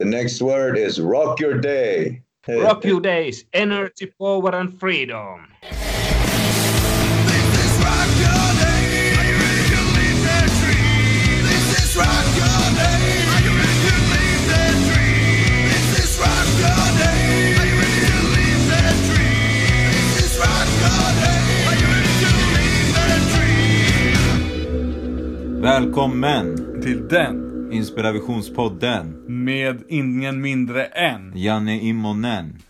The next word is rock your day. Rock your days, energy, power and freedom. Välkommen till den Inspirationspodden med ingen mindre än. Janne Immonen.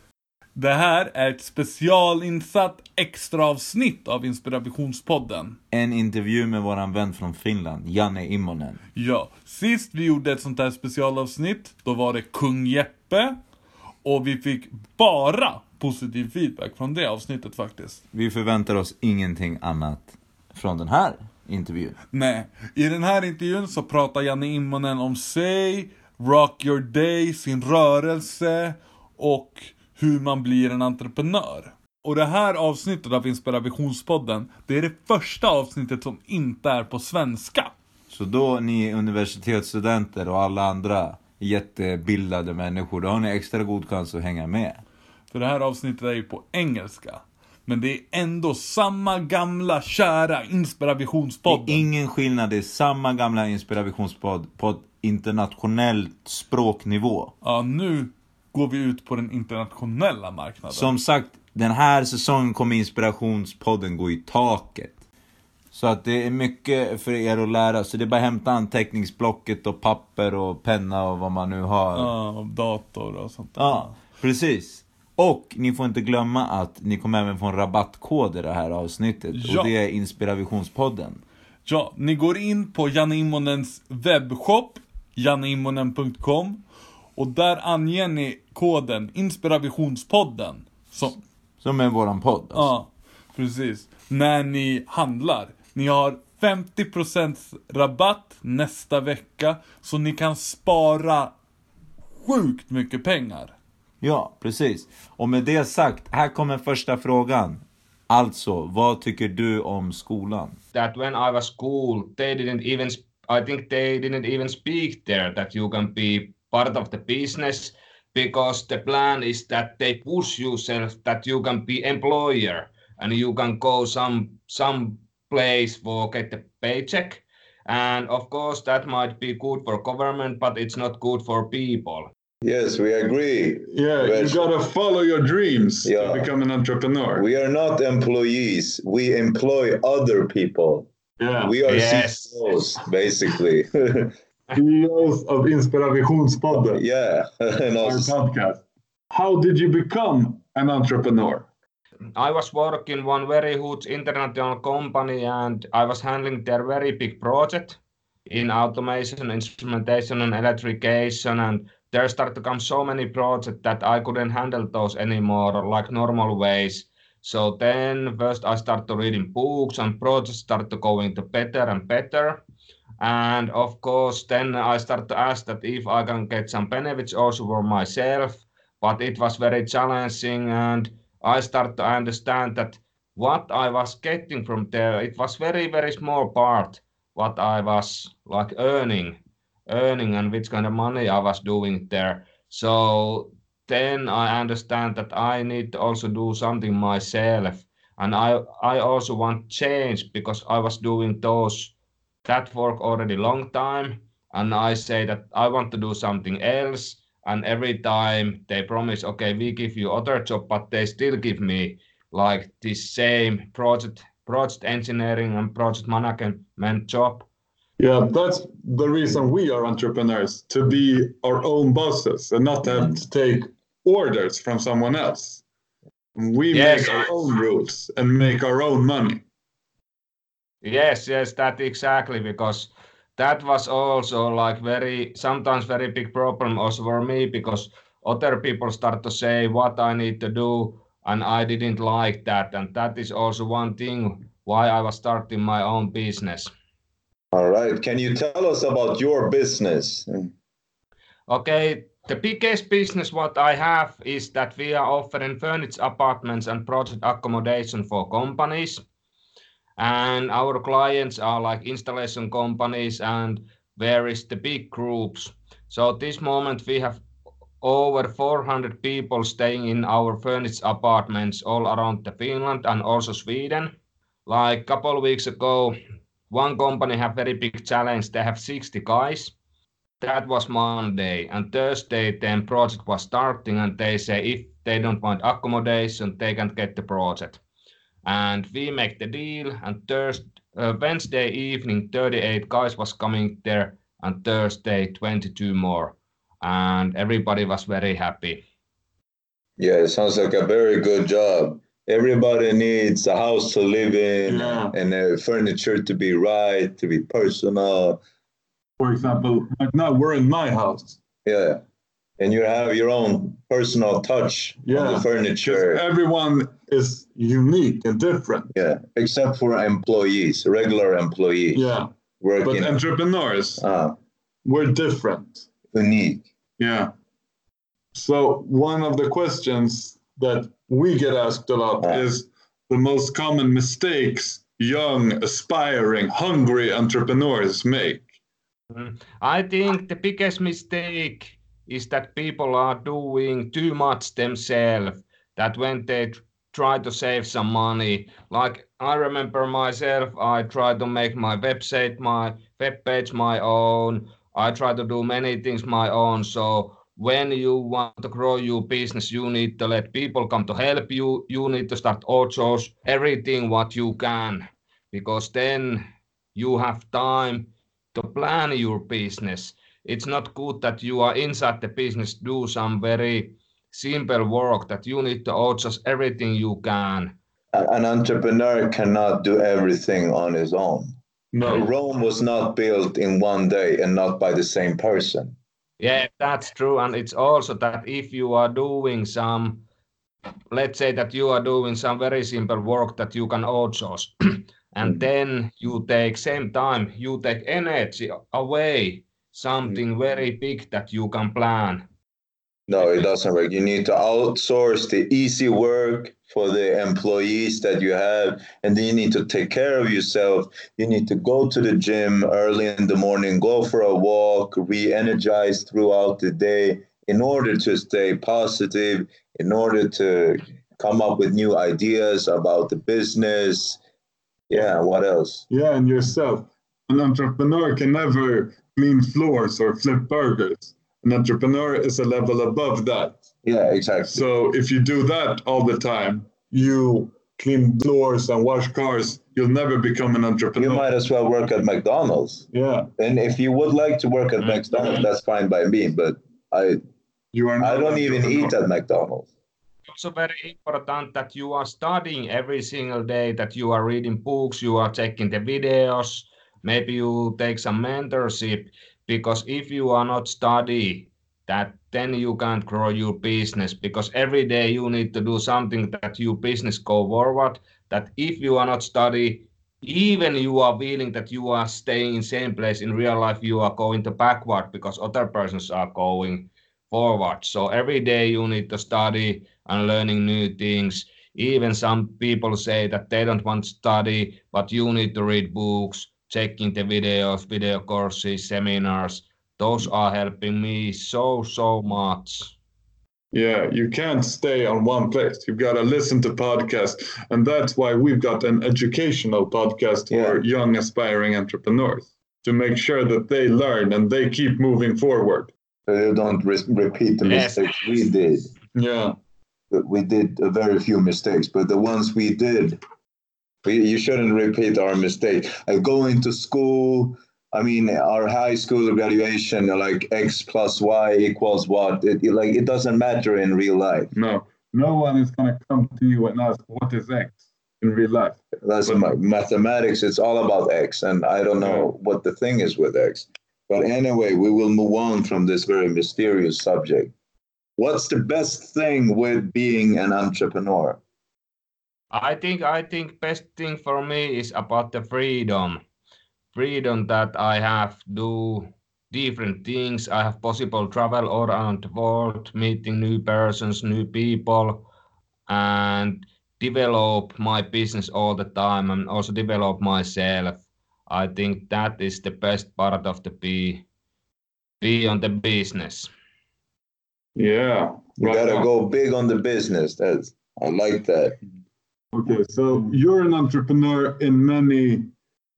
Det här är ett specialinsatt extraavsnitt av Inspirationspodden. En intervju med våran vän från Finland, Janne Immonen. Ja, sist vi gjorde ett sånt här specialavsnitt, då var det Kung Jeppe. Och vi fick bara positiv feedback från det avsnittet faktiskt. Vi förväntar oss ingenting annat från den här intervjun. Nej, i den här intervjun så pratar Janne Immonen om sig, Rock Your Day, sin rörelse och hur man blir en entreprenör. Och det här avsnittet av Inspirationspodden, det är det första avsnittet som inte är på svenska. Så då ni universitetsstudenter och alla andra jättebildade människor, då har ni extra god chans att hänga med. För det här avsnittet är ju på engelska. Men det är ändå samma gamla kära inspirationspodden. Det är ingen skillnad, det är samma gamla inspirationspodd på ett internationellt språknivå. Ja, nu går vi ut på den internationella marknaden. Som sagt, den här säsongen kommer inspirationspodden gå i taket. Så att det är mycket för er att lära, så det är bara att hämta anteckningsblocket och papper och penna och vad man nu har. Ja, dator och sånt där. Ja, precis. Och ni får inte glömma att ni kommer även få en rabattkod i det här avsnittet. Ja. Och det är Inspirationspodden. Ja, ni går in på Janne Immonens webbshop, janneimmonen.com och där anger ni koden Inspirationspodden. Som, Som är våran podd. Alltså. ja, precis. När ni handlar. Ni har 50% rabatt nästa vecka, så ni kan spara sjukt mycket pengar. Ja, precis. Och med det sagt, här kommer första frågan. Alltså, vad tycker du om skolan? That when I was school, they didn't even, I think they didn't even speak there that you can be part of the business because the plan is that they push yourself that you can be employer and you can go some some place for get the paycheck and of course that might be good for government but it's not good for people Yes, we agree. Yeah, you gotta follow your dreams Yeah. to become an entrepreneur. We are not employees. We employ other people. yeah. We are Yes. CEOs, basically. CEOs of Inspirationspodden, yeah. and our podcast. How did you become an entrepreneur? I was working one very huge international company and I was handling their very big project in automation, instrumentation and electrification and there started to come so many projects that I couldn't handle those anymore like normal ways. So then first I started reading books and projects started to better and better. And of course, then I started to ask that if I can get some benefits also for myself, but it was very challenging and I started to understand that what I was getting from there, it was very, very small part what I was like earning, earning and which kind of money I was doing there. So then I understand that I need to also do something myself. And I, I also want change because I was doing those that work already long time. And I say that I want to do something else and every time they promise okay we give you other job but they still give me like this same project project engineering and project management job Yeah, that's the reason we are entrepreneurs to be our own bosses and not have to take orders from someone else. We Yes. make our own rules and make our own money. yes yes that exactly because that was also like very sometimes very big problem also for me because other people start to say what i need to do and i didn't like that and that is also one thing why i was starting my own business all right. Can you tell us about your business? Okay, the biggest business what I have is that we are offering furnished apartments and project accommodation for companies. And our clients are like installation companies and various the big groups. So at this moment we have over 400 people staying in our furnished apartments all around the Finland and also Sweden. Like couple weeks ago, one company have very big challenge. They have 60 guys. That was Monday and Thursday then project was starting and they say if they don't find accommodation, they can't get the project. And we make the deal and Thursday, uh, Wednesday evening 38 guys was coming there and Thursday 22 more and everybody was very happy. Yeah, it sounds like a very good job. Everybody needs a house to live in Yeah. and uh, furniture to be right, to be personal. For example, right now we're in my house. Yeah. And you have your own personal touch on Yeah. the furniture. everyone is unique and different. Yeah. Except for employees, regular employees Yeah. Working. But entrepreneurs, uh, we're different. unique. Yeah. So one of the questions that we get asked a lot Yeah. is the most common mistakes young, aspiring, hungry entrepreneurs make. Mm. I think the biggest mistake is that people are doing too much themselves. That when they try to save some money, like I remember myself, I tried to make my website, my web page my own. I tried to do many things my own. So when you want to grow your business, you need to let people come to help you. You need to start outsource everything what you can, because then you have time to plan your business. It's not good that you are inside the business, do some very simple work that you need to outsource everything you can. An entrepreneur cannot do everything on his own. No. Rome was not built in one day and not by the same person. Yeah, that's true. And it's also that if you are doing some, let's say that you are doing some very simple work that you can outsource, and Mm. then you take same time, you take energy away, something very big that you can plan. No, it doesn't work. You need to outsource the easy work for the employees that you have, and then you need to take care of yourself. You need to go to the gym early in the morning, go for a walk, re energize throughout the day in order to stay positive, in order to come up with new ideas about the business. Yeah, what else? Yeah, and yourself. An entrepreneur can never clean floors or flip burgers. An entrepreneur is a level above that. Yeah, exactly. So if you do that all the time, you clean floors and wash cars, you'll never become an entrepreneur. You might as well work at McDonald's. Yeah, And if you would like to work at. McDonald's, that's fine by me. But I you are. I don't even eat at McDonald's. also very important that you are studying every single day that you are reading books you are checking the videos maybe you take some mentorship because if you are not study that then you can't grow your business. Because every day you need to do something that your business go forward that if you are not study even you are feeling that you are staying in same place in real life you are going to backward because other persons are going forward. So every day you need to study and learning new things. Even some people say that they don't want to study, but you need to read books, checking the videos, video courses, seminars. Those are helping me so, so much. Yeah, you can't stay on one place. You've got to listen to podcasts. And that's why we've got an educational podcast for young aspiring entrepreneurs to make sure that they learn and they keep moving forward. So you don't re- repeat the Yes. mistakes we did. Yeah. But We did a very few mistakes, but the ones we did, we, you shouldn't repeat our mistake. Like going to school, I mean, our high school graduation, like X plus Y equals what? It, like it doesn't matter in real life. No, no one is going to come to you and ask, what is X in real life? That's my mathematics. It's all about X, and I don't know what the thing is with X. But anyway, we will move on from this very mysterious subject. What's the best thing with being an entrepreneur? I think I think best thing for me is about the freedom. Freedom that I have do different things. I have possible travel all around the world, meeting new persons, new people, and develop my business all the time and also develop myself. I think that is the best part of the be be on the business. Yeah. You right gotta on. go big on the business. That's I like that. Okay, so you're an entrepreneur in many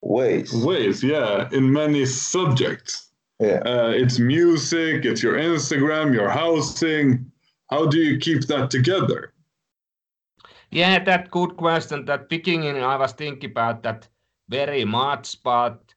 Ways. ways, yeah, in many subjects. Yeah. Uh, it's music, it's your Instagram, your housing. How do you keep that together? Yeah, that good question. That beginning I was thinking about that very much, but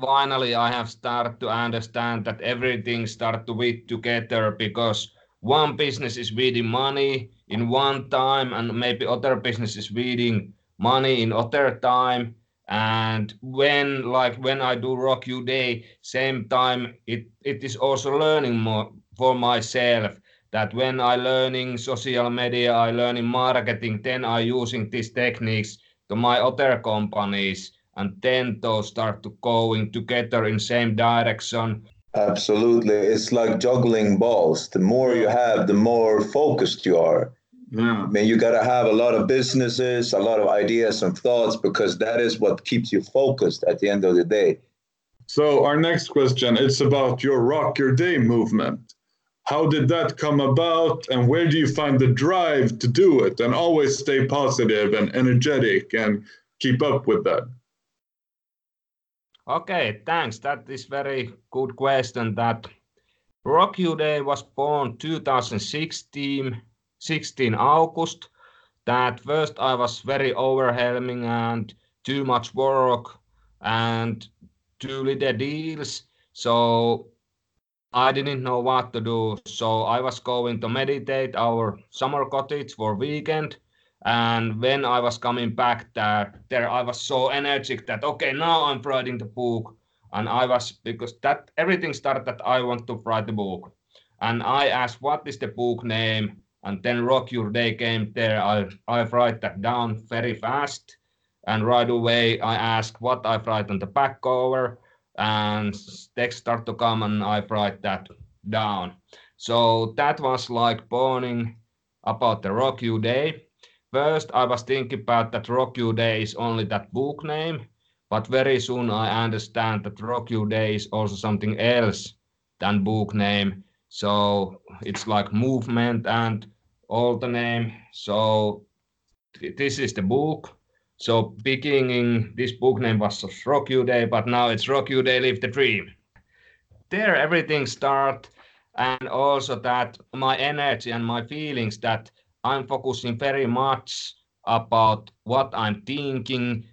finally I have started to understand that everything start to fit together because one business is needing money in one time and maybe other business is needing money in other time and when like when i do rock you day same time it it is also learning more for myself that when i learning social media i learning marketing then i using these techniques to my other companies and then those start to going together in same direction Absolutely. It's like juggling balls. The more you have, the more focused you are. Yeah. I mean, you got to have a lot of businesses, a lot of ideas and thoughts because that is what keeps you focused at the end of the day. So our next question it's about your Rock Your Day movement. How did that come about and where do you find the drive to do it and always stay positive and energetic and keep up with that? Okay, thanks. That is very good question. That Rock Your Day was born 2016, 16 August. That first I was very overwhelming and too much work and too little deals. So I didn't know what to do. So I was going to meditate our summer cottage for weekend and when I was coming back there, there I was so energetic that okay, now I'm writing the book, and I was because that everything started that I want to write the book, and I asked what is the book name, and then Rock Your Day came there. I I write that down very fast, and right away I ask what I write on the back cover, and text start to come, and I write that down. So that was like burning about the Rock You Day First, I was thinking about that Rock You Day is only that book name, but very soon I understand that Rock You Day is also something else than book name. So it's like movement and all the name. So th- this is the book. So beginning, this book name was Rock You Day, but now it's Rock You Day, Live the Dream. There everything start and also that my energy and my feelings that I'm focusing very much about what I'm thinking.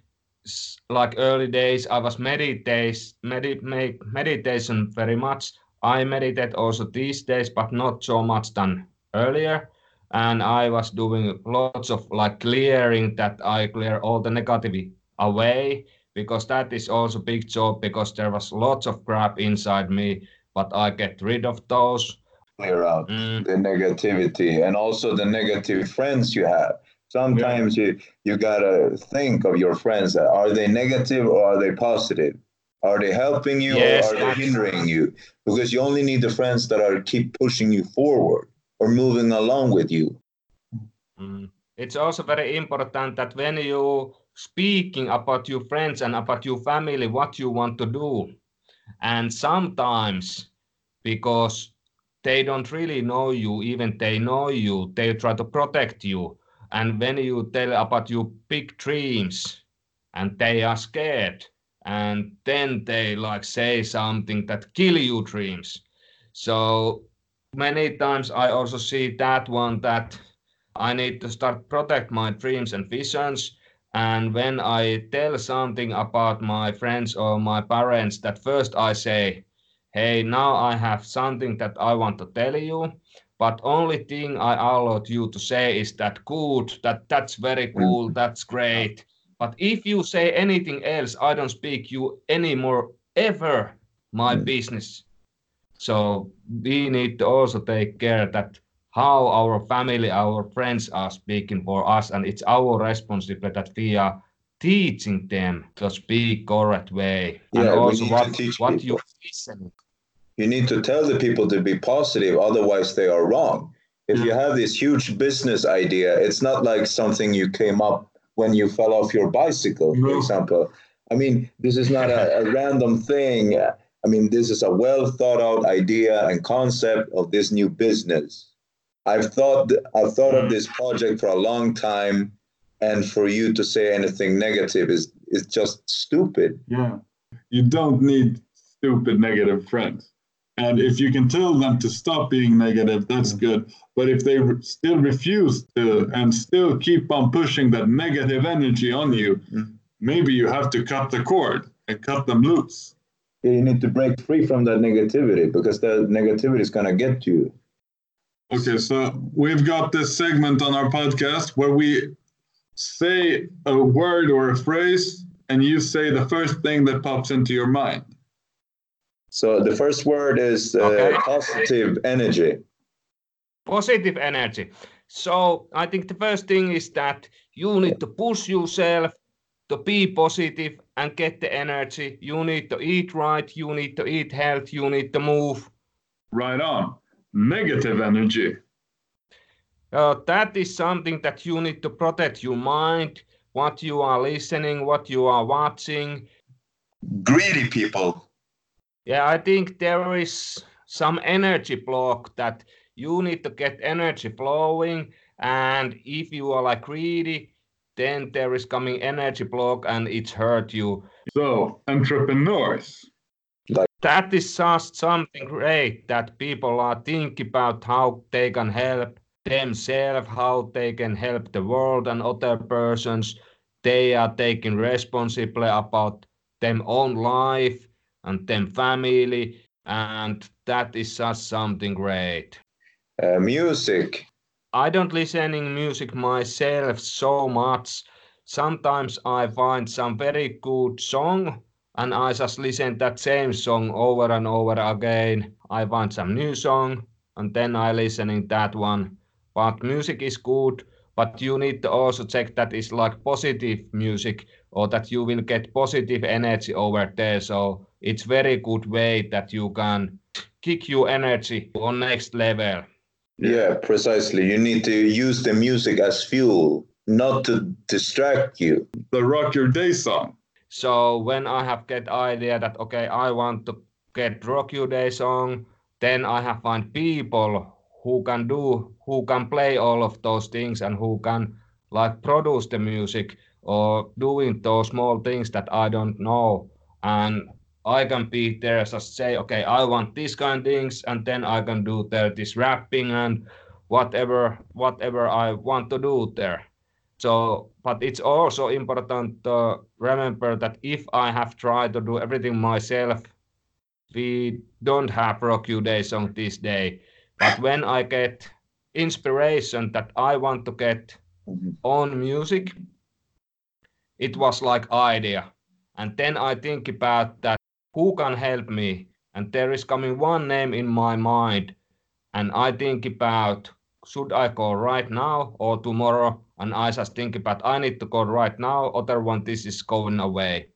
Like early days, I was meditate, medit, meditation very much. I meditate also these days, but not so much than earlier. And I was doing lots of like clearing that I clear all the negativity away because that is also big job because there was lots of crap inside me, but I get rid of those clear out Mm. the negativity and also the negative friends you have. Sometimes you you gotta think of your friends. Are they negative or are they positive? Are they helping you Yes, or are they hindering you? Because you only need the friends that are keep pushing you forward or moving along with you. Mm. It's also very important that when you speaking about your friends and about your family, what you want to do, and sometimes because they don't really know you, even they know you, they try to protect you. And when you tell about your big dreams, and they are scared, and then they like say something that kill your dreams. So many times I also see that one that I need to start protect my dreams and visions. And when I tell something about my friends or my parents, that first I say, hey, now I have something that I want to tell you. But only thing I allowed you to say is that good, that that's very cool, that's great. But if you say anything else, I don't speak you anymore ever my Mm. business. So we need to also take care that how our family, our friends are speaking for us, and it's our responsibility that we are teaching them to speak correct way, Yeah, we also what what you listen. You need to tell the people to be positive, otherwise they are wrong. If you have this huge business idea, it's not like something you came up when you fell off your bicycle, for example. I mean, this is not a, a random thing. I mean, this is a well thought out idea and concept of this new business. I've thought I've thought of this project for a long time, and for you to say anything negative is is just stupid. Yeah. You don't need stupid negative friends. And if you can tell them to stop being negative, that's good. But if they re- still refuse to and still keep on pushing that negative energy on you, Mm. maybe you have to cut the cord and cut them loose. You need to break free from that negativity because that negativity is gonna get you. Okay, so we've got this segment on our podcast where we say a word or a phrase, and you say the first thing that pops into your mind. So the first word is uh, Okay. positive energy. Positive energy. So I think the first thing is that you need to push yourself to be positive and get the energy. You need to eat right, you need to eat health, you need to move. Right on. Negative energy. Uh, that is something that you need to protect your mind, what you are listening, what you are watching. Greedy people. Yeah, I think there is some energy block that you need to get energy flowing. And if you are like greedy, then there is coming energy block and it's hurt you. So, entrepreneurs. That is just something great that people are thinking about how they can help themselves, how they can help the world and other persons. They are taking responsibility about them own life and them family, and that is just something great. Uh, music. I don't listening music myself so much. Sometimes I find some very good song and I just listen that same song over and over again. I find some new song and then I listening that one. But music is good, but you need to also check that it's like positive music or that you will get positive energy over there. So it's very good way that you can kick your energy on next level. Yeah, precisely. You need to use the music as fuel, not to distract you. The Rock Your Day song. So when I have get idea that okay, I want to get Rock your Day song, then I have find people who can do, who can play all of those things and who can like produce the music or doing those small things that I don't know. And I can be there just say, okay, I want these kind of things, and then I can do there this rapping and whatever whatever I want to do there. So, but it's also important to remember that if I have tried to do everything myself, we don't have Rock You Day song this day. But when I get inspiration that I want to get mm-hmm. on music, it was like idea. And then I think about that who can help me? And there is coming one name in my mind, and I think about should I go right now or tomorrow? And I just think about I need to go right now, other one this is going away.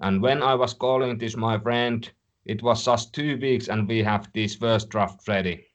And when I was calling this my friend, it was just two weeks and we have this first draft ready.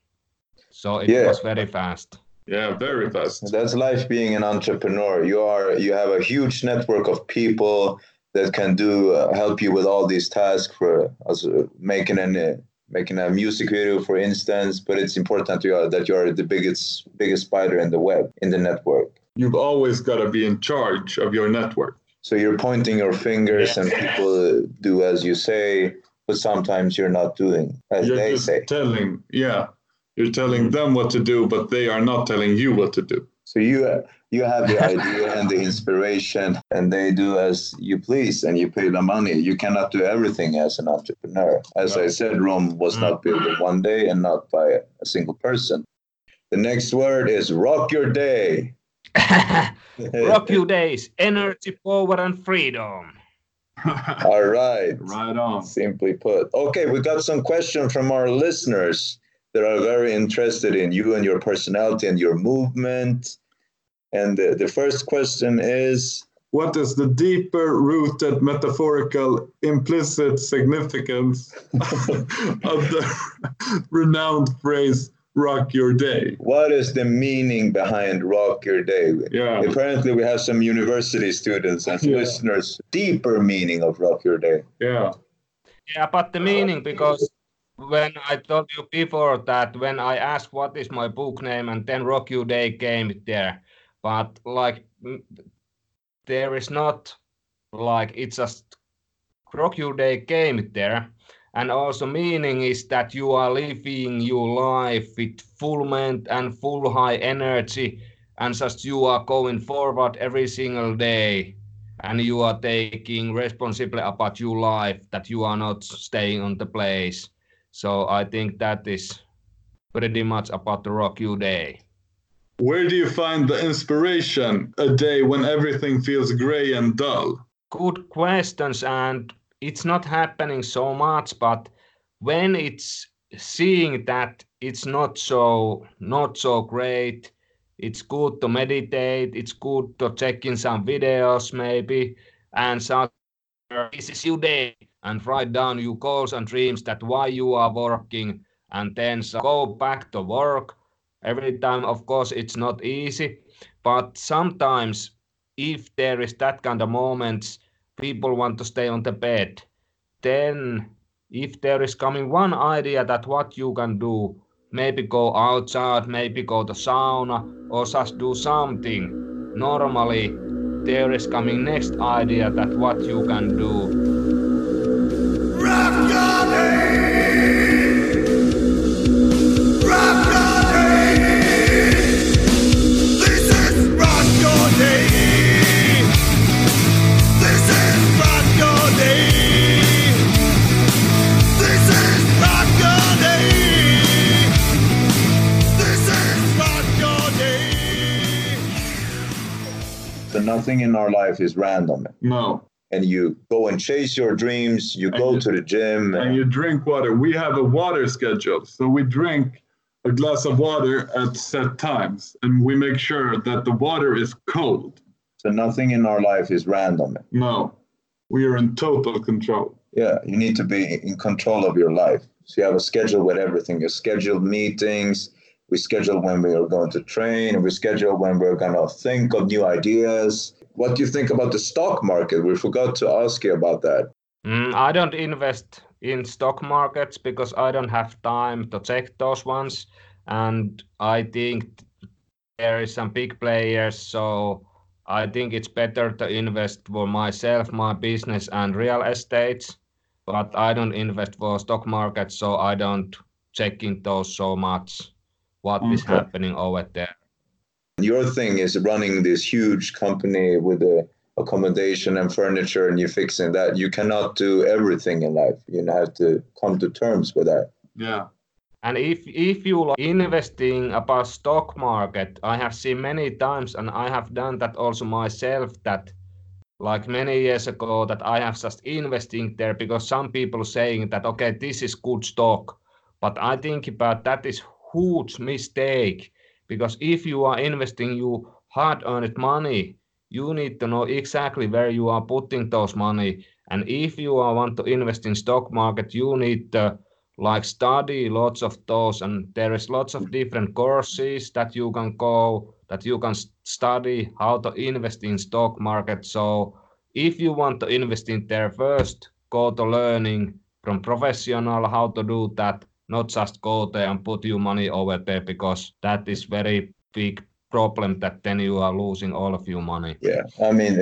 So it Yeah. was very fast. Yeah, very fast. That's life being an entrepreneur. You are you have a huge network of people that can do uh, help you with all these tasks for as uh, making an uh, making a music video, for instance. But it's important you are, that you are the biggest biggest spider in the web in the network. You've always got to be in charge of your network. So you're pointing your fingers, and people do as you say, but sometimes you're not doing as You're they just say. telling, yeah, you're telling mm-hmm. them what to do, but they are not telling you what to do. So you you have the idea and the inspiration, and they do as you please, and you pay the money. You cannot do everything as an entrepreneur. As I said, Rome was not mm. built in one day and not by a single person. The next word is rock your day. Rock your Days, energy, power, and freedom. All right. right on. Simply put. Okay, we got some questions from our listeners that are very interested in you and your personality and your movement. And the, the first question is What is the deeper rooted metaphorical implicit significance of the renowned phrase rock your day? What is the meaning behind Rock Your Day? Yeah. Apparently, we have some university students and Yeah. listeners. Deeper meaning of Rock Your Day. Yeah. Yeah, about the meaning because when I told you before that when I asked what is my book name and then Rock You Day came there, but like there is not like it's just Rock You Day came there, and also meaning is that you are living your life with full ment and full high energy, and just you are going forward every single day. And you are taking responsibility about your life that you are not staying on the place so i think that is pretty much about the rock you day. Where do you find the inspiration a day when everything feels gray and dull? Good questions and it's not happening so much but when it's seeing that it's not so not so great it's good to meditate it's good to check in some videos maybe and so this is your day and write down your goals and dreams that why you are working and then so go back to work every time of course it's not easy but sometimes if there is that kind of moments people want to stay on the bed then if there is coming one idea that what you can do maybe go outside, maybe go to sauna, or just do something. Normally, there is coming next idea that what you can do. Nothing in our life is random. no And you go and chase your dreams, you go you- to the gym. and you drink water. We have a water schedule. So we drink a glass of water at set times and we make sure that the water is cold. So nothing in our life is random. No, we are in total control. Yeah, you need to be in control of your life. So you have a schedule with everything. You schedule meetings. We schedule when we are going to train. And we schedule when we're going to think of new ideas. What do you think about the stock market? We forgot to ask you about that. Mm, I don't invest in stock markets because I don't have time to check those ones, and I think there is some big players. So I think it's better to invest for myself, my business, and real estates. But I don't invest for stock markets, so I don't check in those so much. What is Okay. happening over there? Your thing is running this huge company with the accommodation and furniture, and you're fixing that. You cannot do everything in life. You have to come to terms with that. Yeah. And if if you are investing about stock market, I have seen many times, and I have done that also myself. That like many years ago, that I have just investing there because some people saying that okay, this is good stock, but I think about that is huge mistake because if you are investing your hard-earned money, you need to know exactly where you are putting those money, and if you are want to invest in stock market, you need to like study lots of those. And there is lots of different courses that you can go that you can study how to invest in stock market. So if you want to invest in there first go to learning from professional how to do that not just go there and put your money over there because that is very big problem that then you are losing all of your money Yeah, I mean,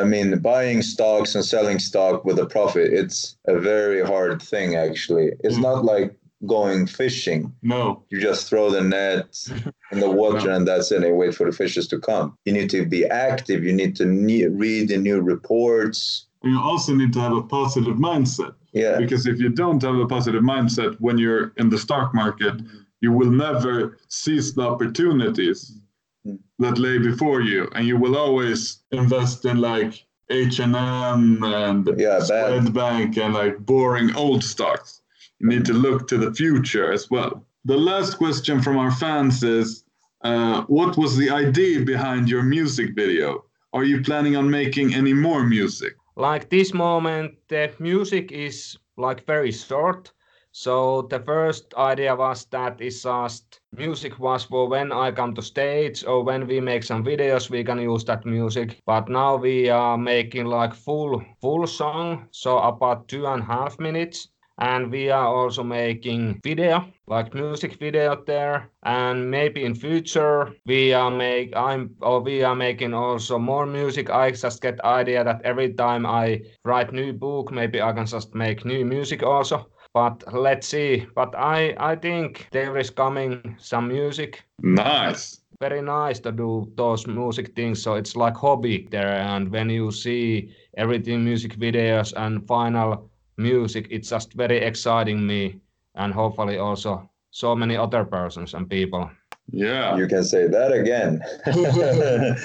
I mean, buying stocks and selling stock with a profit, it's a very hard thing, actually. It's Mm. not like going fishing. No. You just throw the net in the water No. and that's it, and wait for the fishes to come. You need to be active. You need to ne- read the new reports. You also need to have a positive mindset. Yeah, Because if you don't have a positive mindset when you're in the stock market, you will never seize the opportunities Mm. that lay before you, and you will always invest in like H and M and Yeah. Swedbank and like boring old stocks. You need to look to the future as well. The last question from our fans is, uh, what was the idea behind your music video? Are you planning on making any more music? Like this moment the music is like very short. So the first idea was that it's just music was for when i come to stage or when we make some videos we can use that music. But now we are making like full full song so about two and a half minutes and we are also making video like music video there. And maybe in future we are make i'm or we are making also more music. I just get idea that every time i write new book maybe i can just make new music also. But let's see. But i i think there is coming some music. Nice. very nice to do those music things. So it's like hobby there. And when you see everything music videos and final music it's just very exciting me and hopefully also so many other persons and people Yeah. You can say that again.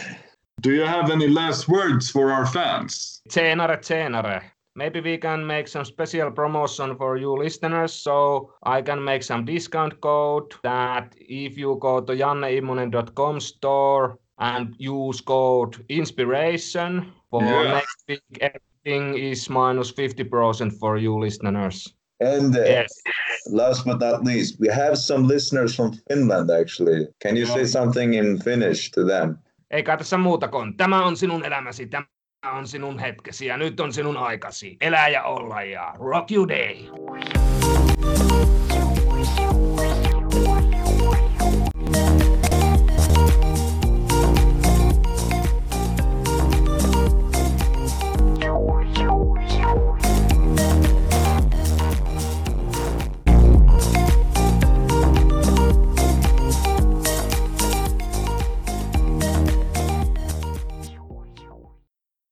Do you have any last words for our fans? Cenare, cenare. Maybe we can make some special promotion for you listeners, so I can make some discount code that if you go to janneimmonen.com store and use code inspiration for Yeah. next week, everything is minus 50% for you listeners. and uh, Yes. last but not least, we have some listeners from Finland actually. Can you say something in Finnish to them? Ei kai tässä muuta kuin, tämä on sinun elämäsi, tämä on sinun hetkesi ja nyt on sinun aikasi. Elää ja olla ja rock you day.